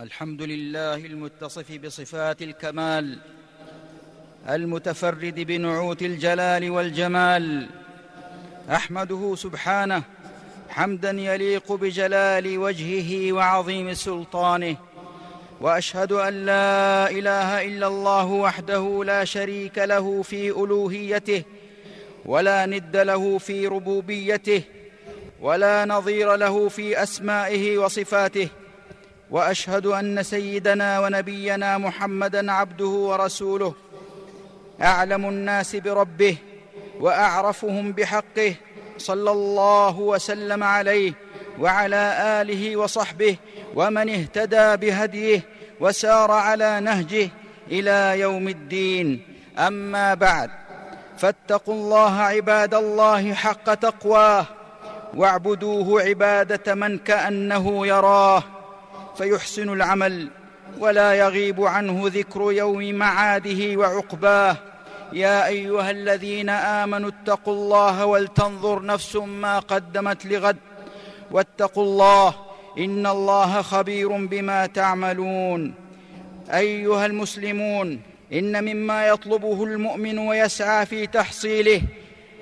الحمد لله المتصف بصفات الكمال المتفرد بنعوت الجلال والجمال. أحمده سبحانه حمدا يليق بجلال وجهه وعظيم سلطانه وأشهد أن لا إله إلا الله وحده لا شريك له في ألوهيته ولا ند له في ربوبيته ولا نظير له في أسمائه وصفاته. وأشهد أن سيدنا ونبينا محمدا عبده ورسوله. أعلم الناس بربه وأعرفهم بحقه صلى الله وسلم عليه وعلى آله وصحبه ومن اهتدى بهديه وسار على نهجه إلى يوم الدين. أما بعد فاتقوا الله عباد الله حق تقواه واعبدوه عبادة من كأنه يراه. فيحسن العمل ولا يغيب عنه ذكر يوم معاده وعقباه. يا أيها الذين آمنوا اتقوا الله ولتنظر نفس ما قدمت لغد. واتقوا الله إن الله خبير بما تعملون. أيها المسلمون إن مما يطلبه المؤمن ويسعى في تحصيله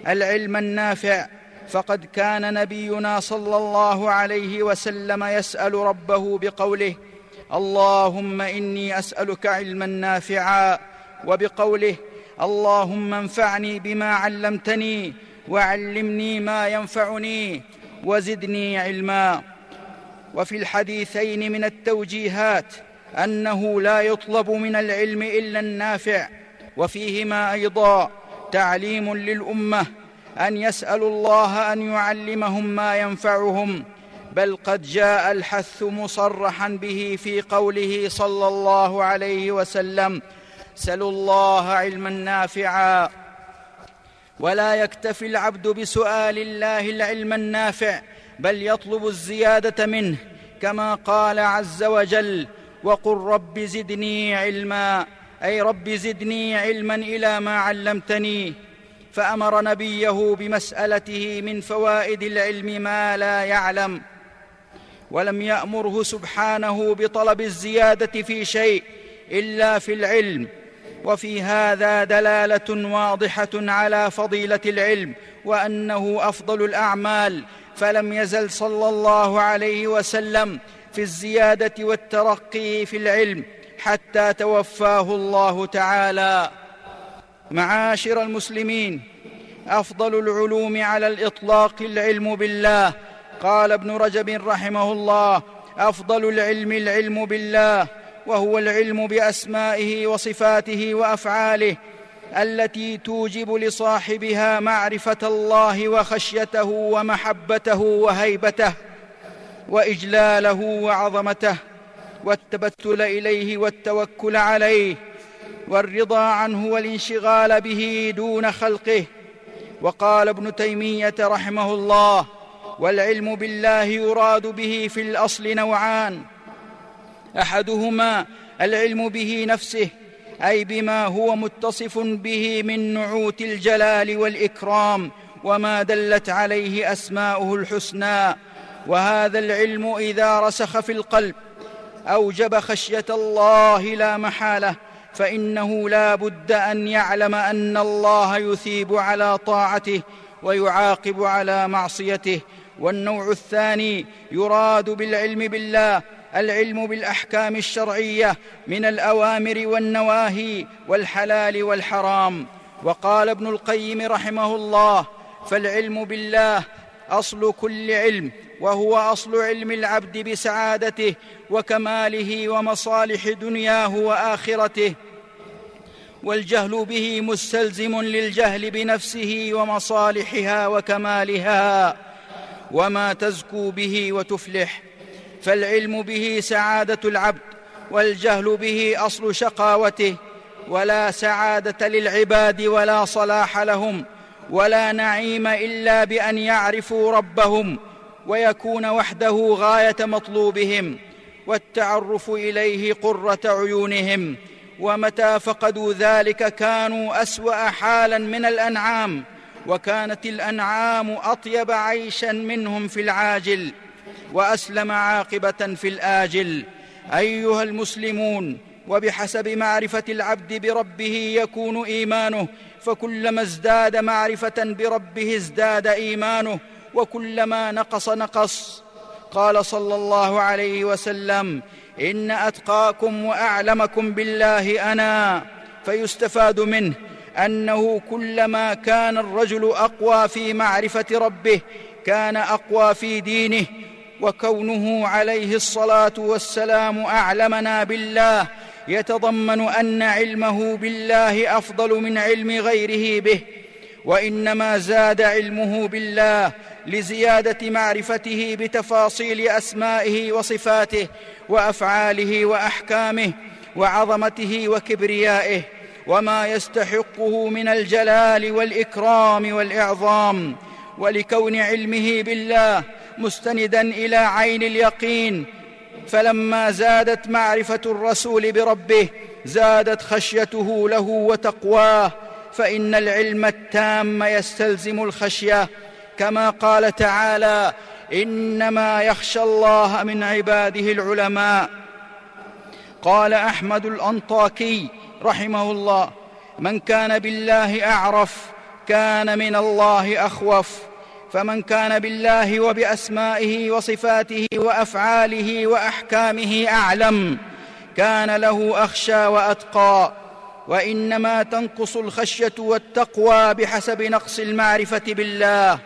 العلم النافع فقد كان نبينا صلى الله عليه وسلم يسأل ربه بقوله اللهم إني أسألك علما نافعا وبقوله اللهم انفعني بما علمتني وعلمني ما ينفعني وزدني علما. وفي الحديثين من التوجيهات أنه لا يطلب من العلم إلا النافع وفيهما أيضا تعليم للأمة أن يسالوا الله أن يعلمهم ما ينفعهم بل قد جاء الحث مصرحا به في قوله صلى الله عليه وسلم سلوا الله علما نافعا. ولا يكتفي العبد بسؤال الله العلم النافع بل يطلب الزيادة منه كما قال عز وجل وقل رب زدني علما. أي رب زدني علما إلى ما علمتني. فأمر نبيه بمسألته من فوائد العلم ما لا يعلم ولم يأمره سبحانه بطلب الزيادة في شيء إلا في العلم وفي هذا دلالة واضحة على فضيلة العلم وأنه أفضل الأعمال فلم يزل صلى الله عليه وسلم في الزيادة والترقي في العلم حتى توفاه الله تعالى. معاشر المسلمين أفضل العلوم على الإطلاق العلم بالله. قال ابن رجب رحمه الله أفضل العلم العلم بالله وهو العلم بأسمائه وصفاته وأفعاله التي توجب لصاحبها معرفة الله وخشيته ومحبته وهيبته وإجلاله وعظمته والتبتل إليه والتوكل عليه. والرضا عنه والانشغال به دون خلقه. وقال ابن تيمية رحمه الله والعلم بالله يراد به في الأصل نوعان. أحدهما العلم به نفسه أي بما هو متصف به من نعوت الجلال والإكرام وما دلت عليه أسماؤه الحسنى. وهذا العلم إذا رسخ في القلب أوجب خشية الله لا محالة فإنه لا بد أن يعلم أن الله يثيب على طاعته ويعاقب على معصيته. والنوع الثاني يراد بالعلم بالله العلم بالأحكام الشرعية من الأوامر والنواهي والحلال والحرام. وقال ابن القيم رحمه الله فالعلم بالله أصل كل علم وهو أصل علم العبد بسعادته وكماله ومصالح دنياه وآخرته. والجهل به مستلزم للجهل بنفسه ومصالحها وكمالها. وما تزكو به وتفلح. فالعلم به سعادة العبد والجهل به أصل شقاوته. ولا سعادة للعباد ولا صلاح لهم. ولا نعيم إلا بأن يعرفوا ربهم. ويكون وحده غاية مطلوبهم والتعرف إليه قرة عيونهم ومتى فقدوا ذلك كانوا أسوأ حالا من الأنعام وكانت الأنعام أطيب عيشا منهم في العاجل وأسلم عاقبة في الآجل. أيها المسلمون وبحسب معرفة العبد بربه يكون إيمانه فكلما ازداد معرفة بربه ازداد إيمانه وكلما نقص نقص. قال صلى الله عليه وسلم إن أتقاكم وأعلمكم بالله أنا فيستفاد منه أنه كلما كان الرجل أقوى في معرفة ربه كان أقوى في دينه وكونه عليه الصلاة والسلام أعلمنا بالله يتضمن أن علمه بالله أفضل من علم غيره به وإنما زاد علمه بالله لزيادة معرفته بتفاصيل أسمائه وصفاته وأفعاله وأحكامه وعظمته وكبريائه وما يستحقه من الجلال والإكرام والإعظام ولكون علمه بالله مستندا إلى عين اليقين فلما زادت معرفة الرسول بربه زادت خشيته له وتقواه فإن العلم التام يستلزم الخشية كما قال تعالى إنما يخشى الله من عباده العلماء. قال أحمد الأنطاكي رحمه الله من كان بالله أعرف كان من الله أخوف. فمن كان بالله وبأسمائه وصفاته وأفعاله وأحكامه أعلم. كان له أخشى وأتقى. وإنما تنقص الخشية والتقوى بحسب نقص المعرفة بالله.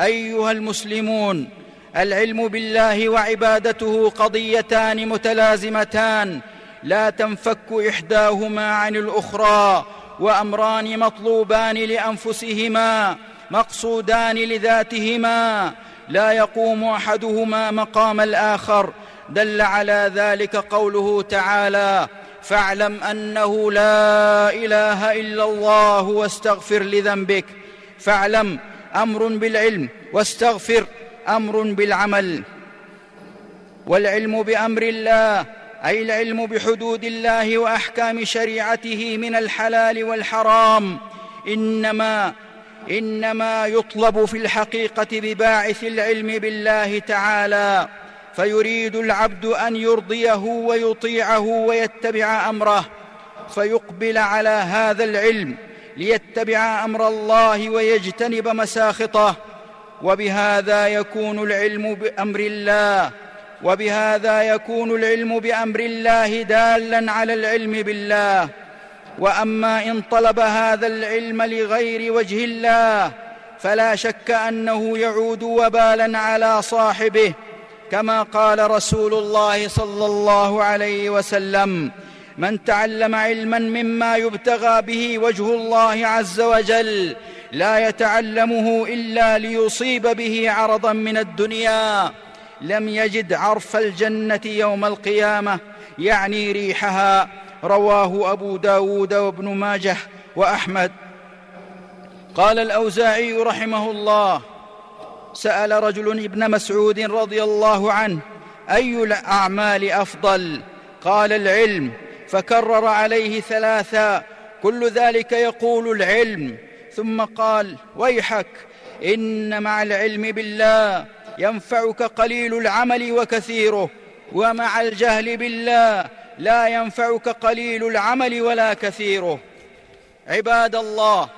أيها المسلمون العلم بالله وعبادته قضيتان متلازمتان. لا تنفك إحداهما عن الأخرى وأمران مطلوبان لأنفسهما مقصودان لذاتهما. لا يقوم أحدهما مقام الآخر. دل على ذلك قوله تعالى فاعلم أنه لا إله إلا الله واستغفر لذنبك فاعلم أمر بالعلم واستغفر أمر بالعمل. والعلم بأمر الله أي العلم بحدود الله وأحكام شريعته من الحلال والحرام. إنما إنما يطلب في الحقيقة بباعث العلم بالله تعالى. فيريد العبد أن يرضيه ويطيعه ويتبع أمره. فيقبل على هذا العلم. ليتبع أمر الله ويجتنب مساخطه وبهذا يكون العلم بأمر الله وبهذا يكون العلم بأمر الله دالا على العلم بالله. وأما إن طلب هذا العلم لغير وجه الله فلا شك أنه يعود وبالا على صاحبه كما قال رسول الله صلى الله عليه وسلم من تعلم علما مما يبتغى به وجه الله عز وجل لا يتعلمه إلا ليصيب به عرضا من الدنيا. لم يجد عرف الجنة يوم القيامة يعني ريحها. رواه أبو داود وابن ماجه وأحمد. قال الأوزاعي رحمه الله سأل رجل ابن مسعود رضي الله عنه أي الأعمال أفضل؟ قال العلم. فكرر عليه ثلاثا. كل ذلك يقول العلم. ثم قال ويحك إن مع العلم بالله ينفعك قليل العمل وكثيره ومع الجهل بالله لا ينفعك قليل العمل ولا كثيره. عباد الله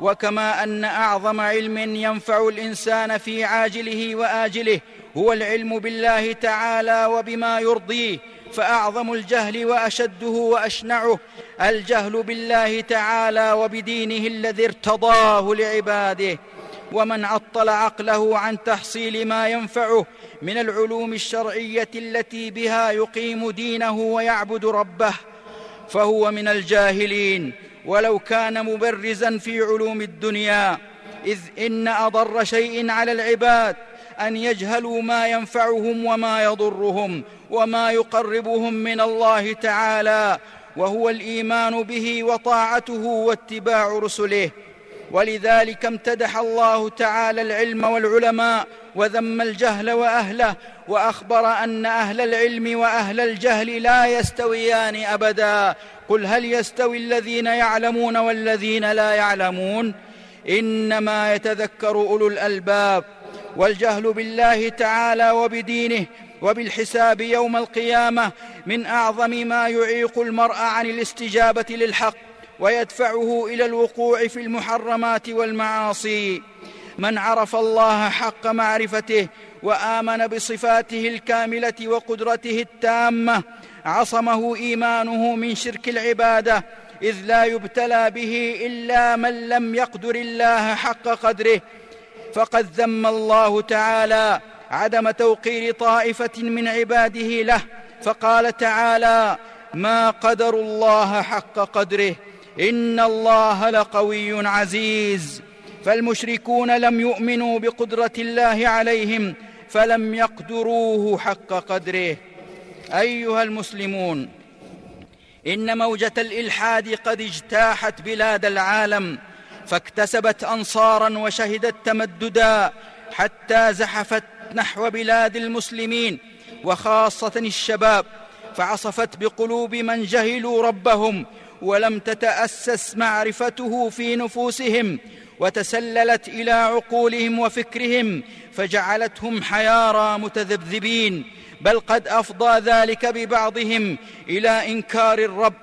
وكما أن أعظم علم ينفع الإنسان في عاجله وآجله هو العلم بالله تعالى وبما يرضيه فأعظم الجهل وأشده وأشنعه الجهل بالله تعالى وبدينه الذي ارتضاه لعباده ومن عطل عقله عن تحصيل ما ينفعه من العلوم الشرعية التي بها يقيم دينه ويعبد ربه فهو من الجاهلين. ولو كان مبرزا في علوم الدنيا إذ إن أضر شيء على العباد أن يجهلوا ما ينفعهم وما يضرهم وما يقربهم من الله تعالى وهو الإيمان به وطاعته واتباع رسله. ولذلك امتدح الله تعالى العلم والعلماء وذم الجهل وأهله وأخبر أن أهل العلم وأهل الجهل لا يستويان ابدا. قل هل يستوي الذين يعلمون والذين لا يعلمون؟ إنما يتذكر أولو الألباب والجهل بالله تعالى وبدينه وبالحساب يوم القيامة من أعظم ما يعيق المرء عن الاستجابة للحق ويدفعه إلى الوقوع في المحرمات والمعاصي. من عرف الله حق معرفته وآمن بصفاته الكاملة وقدرته التامة عصمه إيمانه من شرك العبادة إذ لا يبتلى به إلا من لم يقدر الله حق قدره. فقد ذم الله تعالى عدم توقير طائفة من عباده له فقال تعالى ما قدروا الله حق قدره إن الله لقوي عزيز فالمشركون لم يؤمنوا بقدرة الله عليهم فلم يقدروه حق قدره. أيها المسلمون إن موجة الإلحاد قد اجتاحت بلاد العالم فاكتسبت انصارا وشهدت تمددا حتى زحفت نحو بلاد المسلمين وخاصة الشباب فعصفت بقلوب من جهلوا ربهم ولم تتأسس معرفته في نفوسهم وتسللت إلى عقولهم وفكرهم فجعلتهم حيارى متذبذبين. بل قد أفضى ذلك ببعضهم إلى إنكار الرب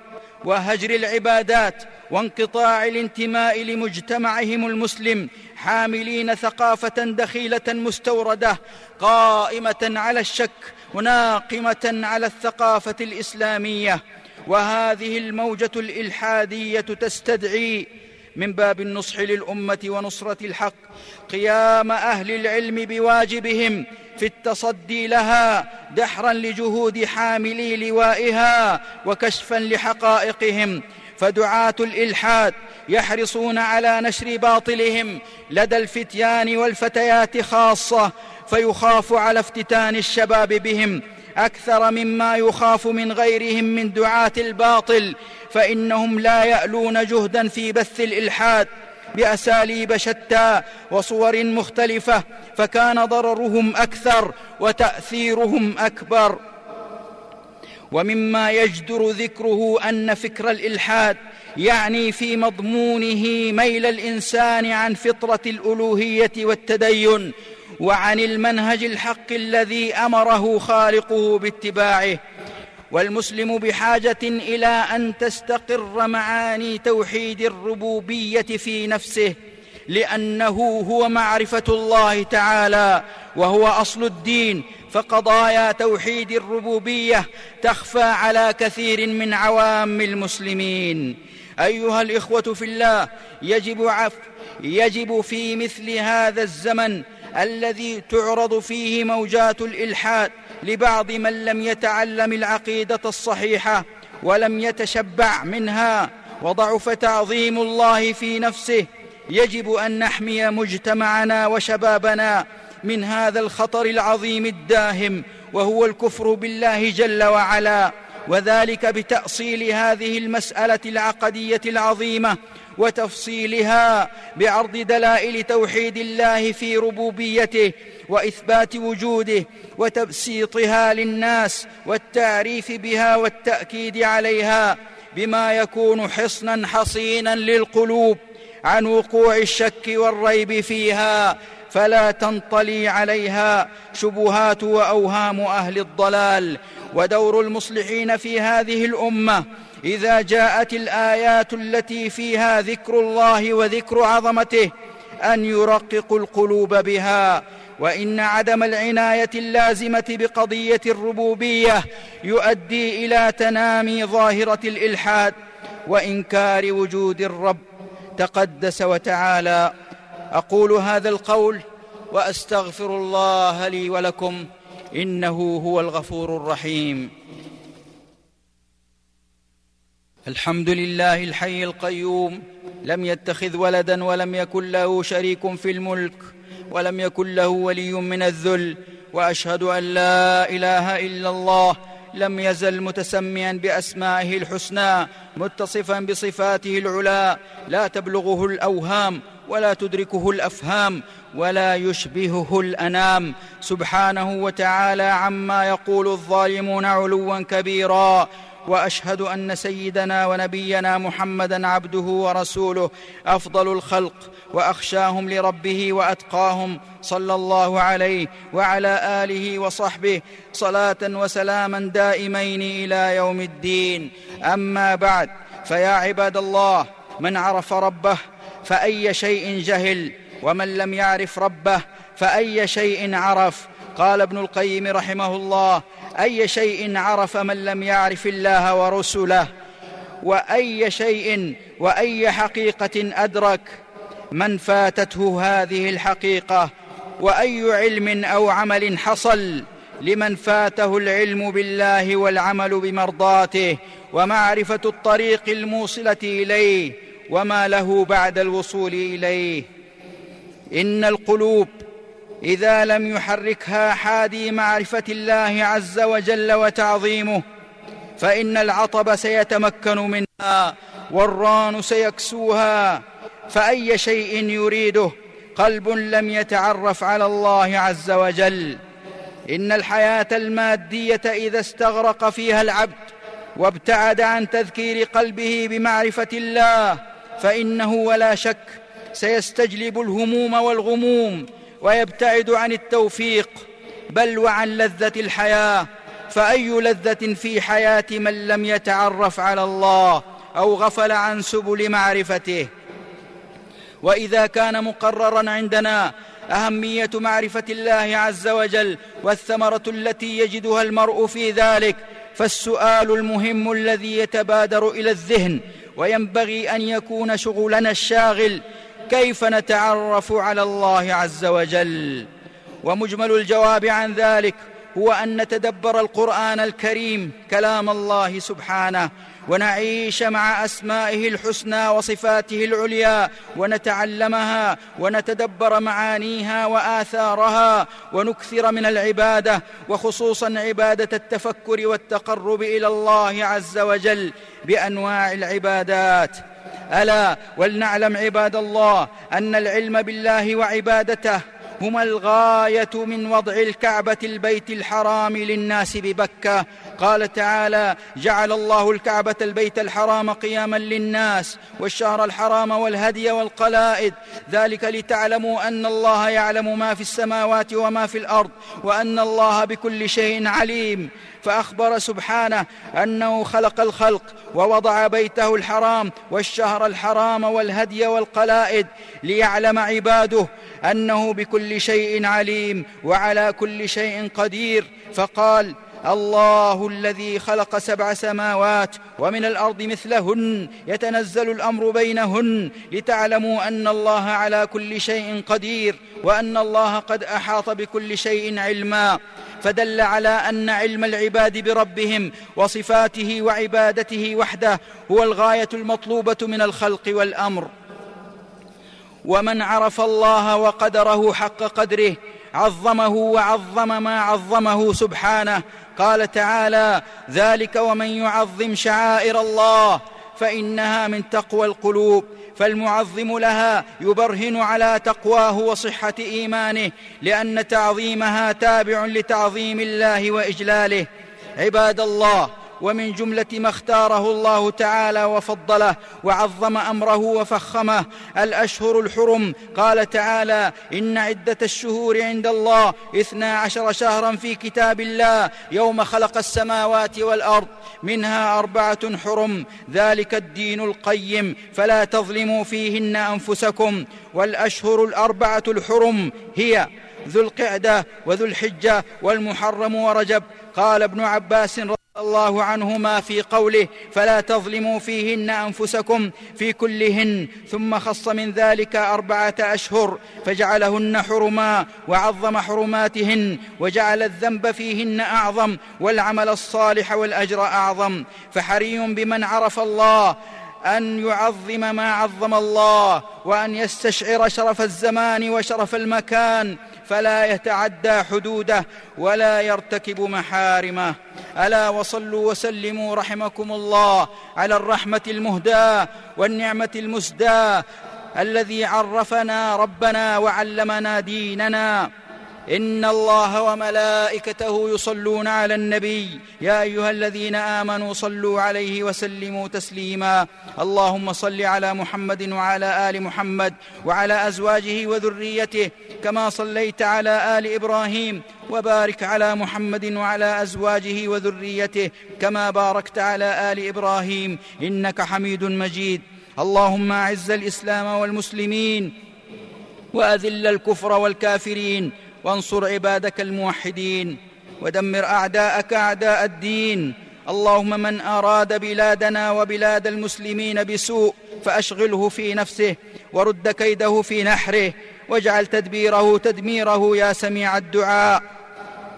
وهجر العبادات وانقطاع الانتماء لمجتمعهم المسلم حاملين ثقافة دخيلة مستوردة قائمة على الشك وناقمه على الثقافة الإسلامية. وهذه الموجة الإلحادية تستدعي من باب النصح للأمة ونصرة الحق قيام أهل العلم بواجبهم في التصدي لها دحرا لجهود حاملي لوائها وكشفا لحقائقهم. فدعاة الإلحاد يحرصون على نشر باطلهم لدى الفتيان والفتيات خاصة فيخاف على افتتان الشباب بهم. أكثر مما يخاف من غيرهم من دعاة الباطل فإنهم لا يألون جهدا في بث الإلحاد. بأساليب شتى وصور مختلفة فكان ضررهم أكثر وتأثيرهم أكبر. ومما يجدر ذكره أن فكر الإلحاد يعني في مضمونه ميل الإنسان عن فطرة الألوهية والتدين وعن المنهج الحق الذي أمره خالقه باتباعه. والمسلم بحاجة إلى أن تستقر معاني توحيد الربوبية في نفسه لأنه هو معرفة الله تعالى وهو أصل الدين فقضايا توحيد الربوبية تخفى على كثير من عوام المسلمين. أيها الإخوة في الله يجب عف يجب في مثل هذا الزمن الذي تعرض فيه موجات الإلحاد لبعض من لم يتعلم العقيدة الصحيحة ولم يتشبع منها وضعف تعظيم الله في نفسه. يجب أن نحمي مجتمعنا وشبابنا من هذا الخطر العظيم الداهم وهو الكفر بالله جل وعلا. وذلك بتأصيل هذه المسألة العقدية العظيمة وتفصيلها بعرض دلائل توحيد الله في ربوبيته وإثبات وجوده وتبسيطها للناس والتعريف بها والتأكيد عليها بما يكون حصنا حصينا للقلوب عن وقوع الشك والريب فيها فلا تنطلي عليها شبهات وأوهام أهل الضلال ودور المصلحين في هذه الأمة إذا جاءت الآيات التي فيها ذكر الله وذكر عظمته أن يرققوا القلوب بها وإن عدم العناية اللازمة بقضية الربوبية يؤدي إلى تنامي ظاهرة الإلحاد وإنكار وجود الرب تقدس وتعالى. أقول هذا القول وأستغفر الله لي ولكم إنه هو الغفور الرحيم. الحمد لله الحي القيوم لم يتخذ ولدا ولم يكن له شريك في الملك ولم يكن له ولي من الذل وأشهد أن لا إله إلا الله لم يزل متسميا بأسمائه الحسنى متصفا بصفاته العلى لا تبلغه الأوهام ولا تدركه الأفهام ولا يشبهه الأنام. سبحانه وتعالى عما يقول الظالمون علوا كبيرا. وأشهد أن سيدنا ونبينا محمدا عبده ورسوله أفضل الخلق وأخشاهم لربه وأتقاهم صلى الله عليه وعلى آله وصحبه صلاة وسلاما دائمين إلى يوم الدين. أما بعد فيا عباد الله من عرف ربه فأي شيء جهل ومن لم يعرف ربه فأي شيء عرف. قال ابن القيم رحمه الله أي شيء عرف من لم يعرف الله ورسله وأي شيء وأي حقيقة أدرك من فاتته هذه الحقيقة وأي علم أو عمل حصل لمن فاته العلم بالله والعمل بمرضاته ومعرفة الطريق الموصلة إليه وما له بعد الوصول إليه. إن القلوب إذا لم يحركها حادي معرفة الله عز وجل وتعظيمه فإن العطب سيتمكن منها والران سيكسوها فأي شيء يريده قلب لم يتعرف على الله عز وجل. إن الحياة المادية إذا استغرق فيها العبد وابتعد عن تذكير قلبه بمعرفة الله فإنه ولا شك سيستجلب الهموم والغموم ويبتعد عن التوفيق بل وعن لذة الحياة. فأي لذة في حياة من لم يتعرف على الله أو غفل عن سبل معرفته؟ وإذا كان مقررا عندنا أهمية معرفة الله عز وجل والثمرة التي يجدها المرء في ذلك فالسؤال المهم الذي يتبادر إلى الذهن وينبغي أن يكون شغلنا الشاغل كيف نتعرف على الله عز وجل؟ ومجمل الجواب عن ذلك هو أن نتدبر القرآن الكريم كلام الله سبحانه ونعيش مع أسمائه الحسنى وصفاته العليا ونتعلمها ونتدبر معانيها وآثارها ونكثر من العبادة وخصوصا عبادة التفكر والتقرب إلى الله عز وجل بأنواع العبادات. ألا ولنعلم عباد الله أن العلم بالله وعبادته هما الغاية من وضع الكعبة البيت الحرام للناس ببكة قال تعالى جعل الله الكعبة البيت الحرام قياما للناس والشهر الحرام والهدي والقلائد. ذلك لتعلموا أن الله يعلم ما في السماوات وما في الأرض وأن الله بكل شيء عليم. فأخبر سبحانه أنه خلق الخلق ووضع بيته الحرام والشهر الحرام والهدي والقلائد ليعلم عباده أنه بكل شيء عليم وعلى كل شيء قدير. فقال الله الذي خلق سبع سماوات ومن الأرض مثلهن يتنزل الأمر بينهن لتعلموا أن الله على كل شيء قدير وأن الله قد أحاط بكل شيء علما. فدل على أن علم العباد بربهم وصفاته وعبادته وحده هو الغاية المطلوبة من الخلق والأمر. ومن عرف الله وقدره حق قدره عظمه وعظم ما عظمه سبحانه. قال تعالى ذلك ومن يعظم شعائر الله فإنها من تقوى القلوب فالمعظم لها يبرهن على تقواه وصحة إيمانه لأن تعظيمها تابع لتعظيم الله وإجلاله. عباد الله ومن جملة ما اختاره الله تعالى وفضله وعظم أمره وفخمه الأشهر الحرم. قال تعالى إن عدة الشهور عند الله اثنا عشر شهرا في كتاب الله يوم خلق السماوات والأرض منها أربعة حرم. ذلك الدين القيم فلا تظلموا فيهن أنفسكم. والأشهر الأربعة الحرم هي ذو القعدة وذو الحجة والمحرم ورجب. قال ابن عباس الله عنهما في قوله فلا تظلموا فيهن أنفسكم في كلهن ثم خص من ذلك أربعة أشهر فجعلهن حرما وعظم حرماتهن وجعل الذنب فيهن أعظم والعمل الصالح والأجر أعظم فحري بمن عرف الله أن يعظم ما عظم الله وأن يستشعر شرف الزمان وشرف المكان فلا يتعدى حدوده ولا يرتكب محارمه. ألا وصلوا وسلموا رحمكم الله على الرحمة المهداة والنعمة المسداة الذي عرفنا ربنا وعلمنا ديننا. إن الله وملائكته يصلون على النبي. يا أيها الذين آمنوا صلوا عليه وسلموا تسليما. اللهم صل على محمد وعلى آل محمد وعلى أزواجه وذريته كما صليت على آل إبراهيم وبارك على محمد وعلى أزواجه وذريته كما باركت على آل إبراهيم. إنك حميد مجيد. اللهم أعز الإسلام والمسلمين وأذل الكفر والكافرين وانصر عبادك الموحدين ودمر أعداءك أعداء الدين. اللهم من أراد بلادنا وبلاد المسلمين بسوء فأشغله في نفسه ورد كيده في نحره واجعل تدبيره تدميره يا سميع الدعاء.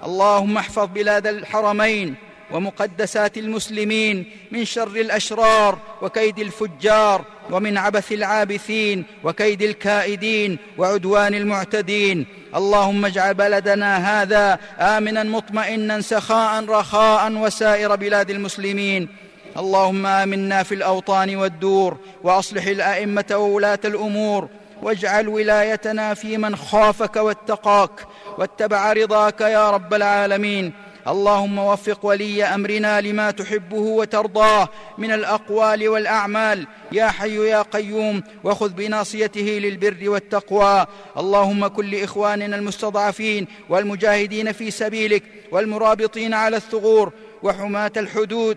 اللهم احفظ بلاد الحرمين ومقدسات المسلمين من شر الأشرار وكيد الفجار ومن عبث العابثين وكيد الكائدين وعدوان المعتدين. اللهم اجعل بلدنا هذا آمنا مطمئنا سخاء رخاء وسائر بلاد المسلمين. اللهم آمنا في الأوطان والدور وأصلح الأئمة وولاة الأمور. واجعل ولايتنا في من خافك واتقاك. واتبع رضاك يا رب العالمين. اللهم وفق ولي أمرنا لما تحبه وترضاه من الأقوال والأعمال. يا حي يا قيوم وخذ بناصيته للبر والتقوى. اللهم كن لإخواننا المستضعفين والمجاهدين في سبيلك والمرابطين على الثغور وحماة الحدود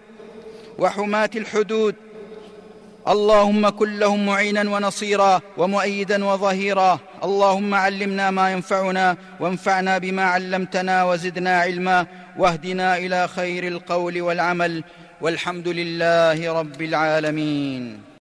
وحماة الحدود. اللهم كن لهم معينا ونصيرا ومؤيدا وظهيرا. اللهم علمنا ما ينفعنا وانفعنا بما علمتنا وزدنا علما. واهدنا إلى خير القول والعمل والحمد لله رب العالمين.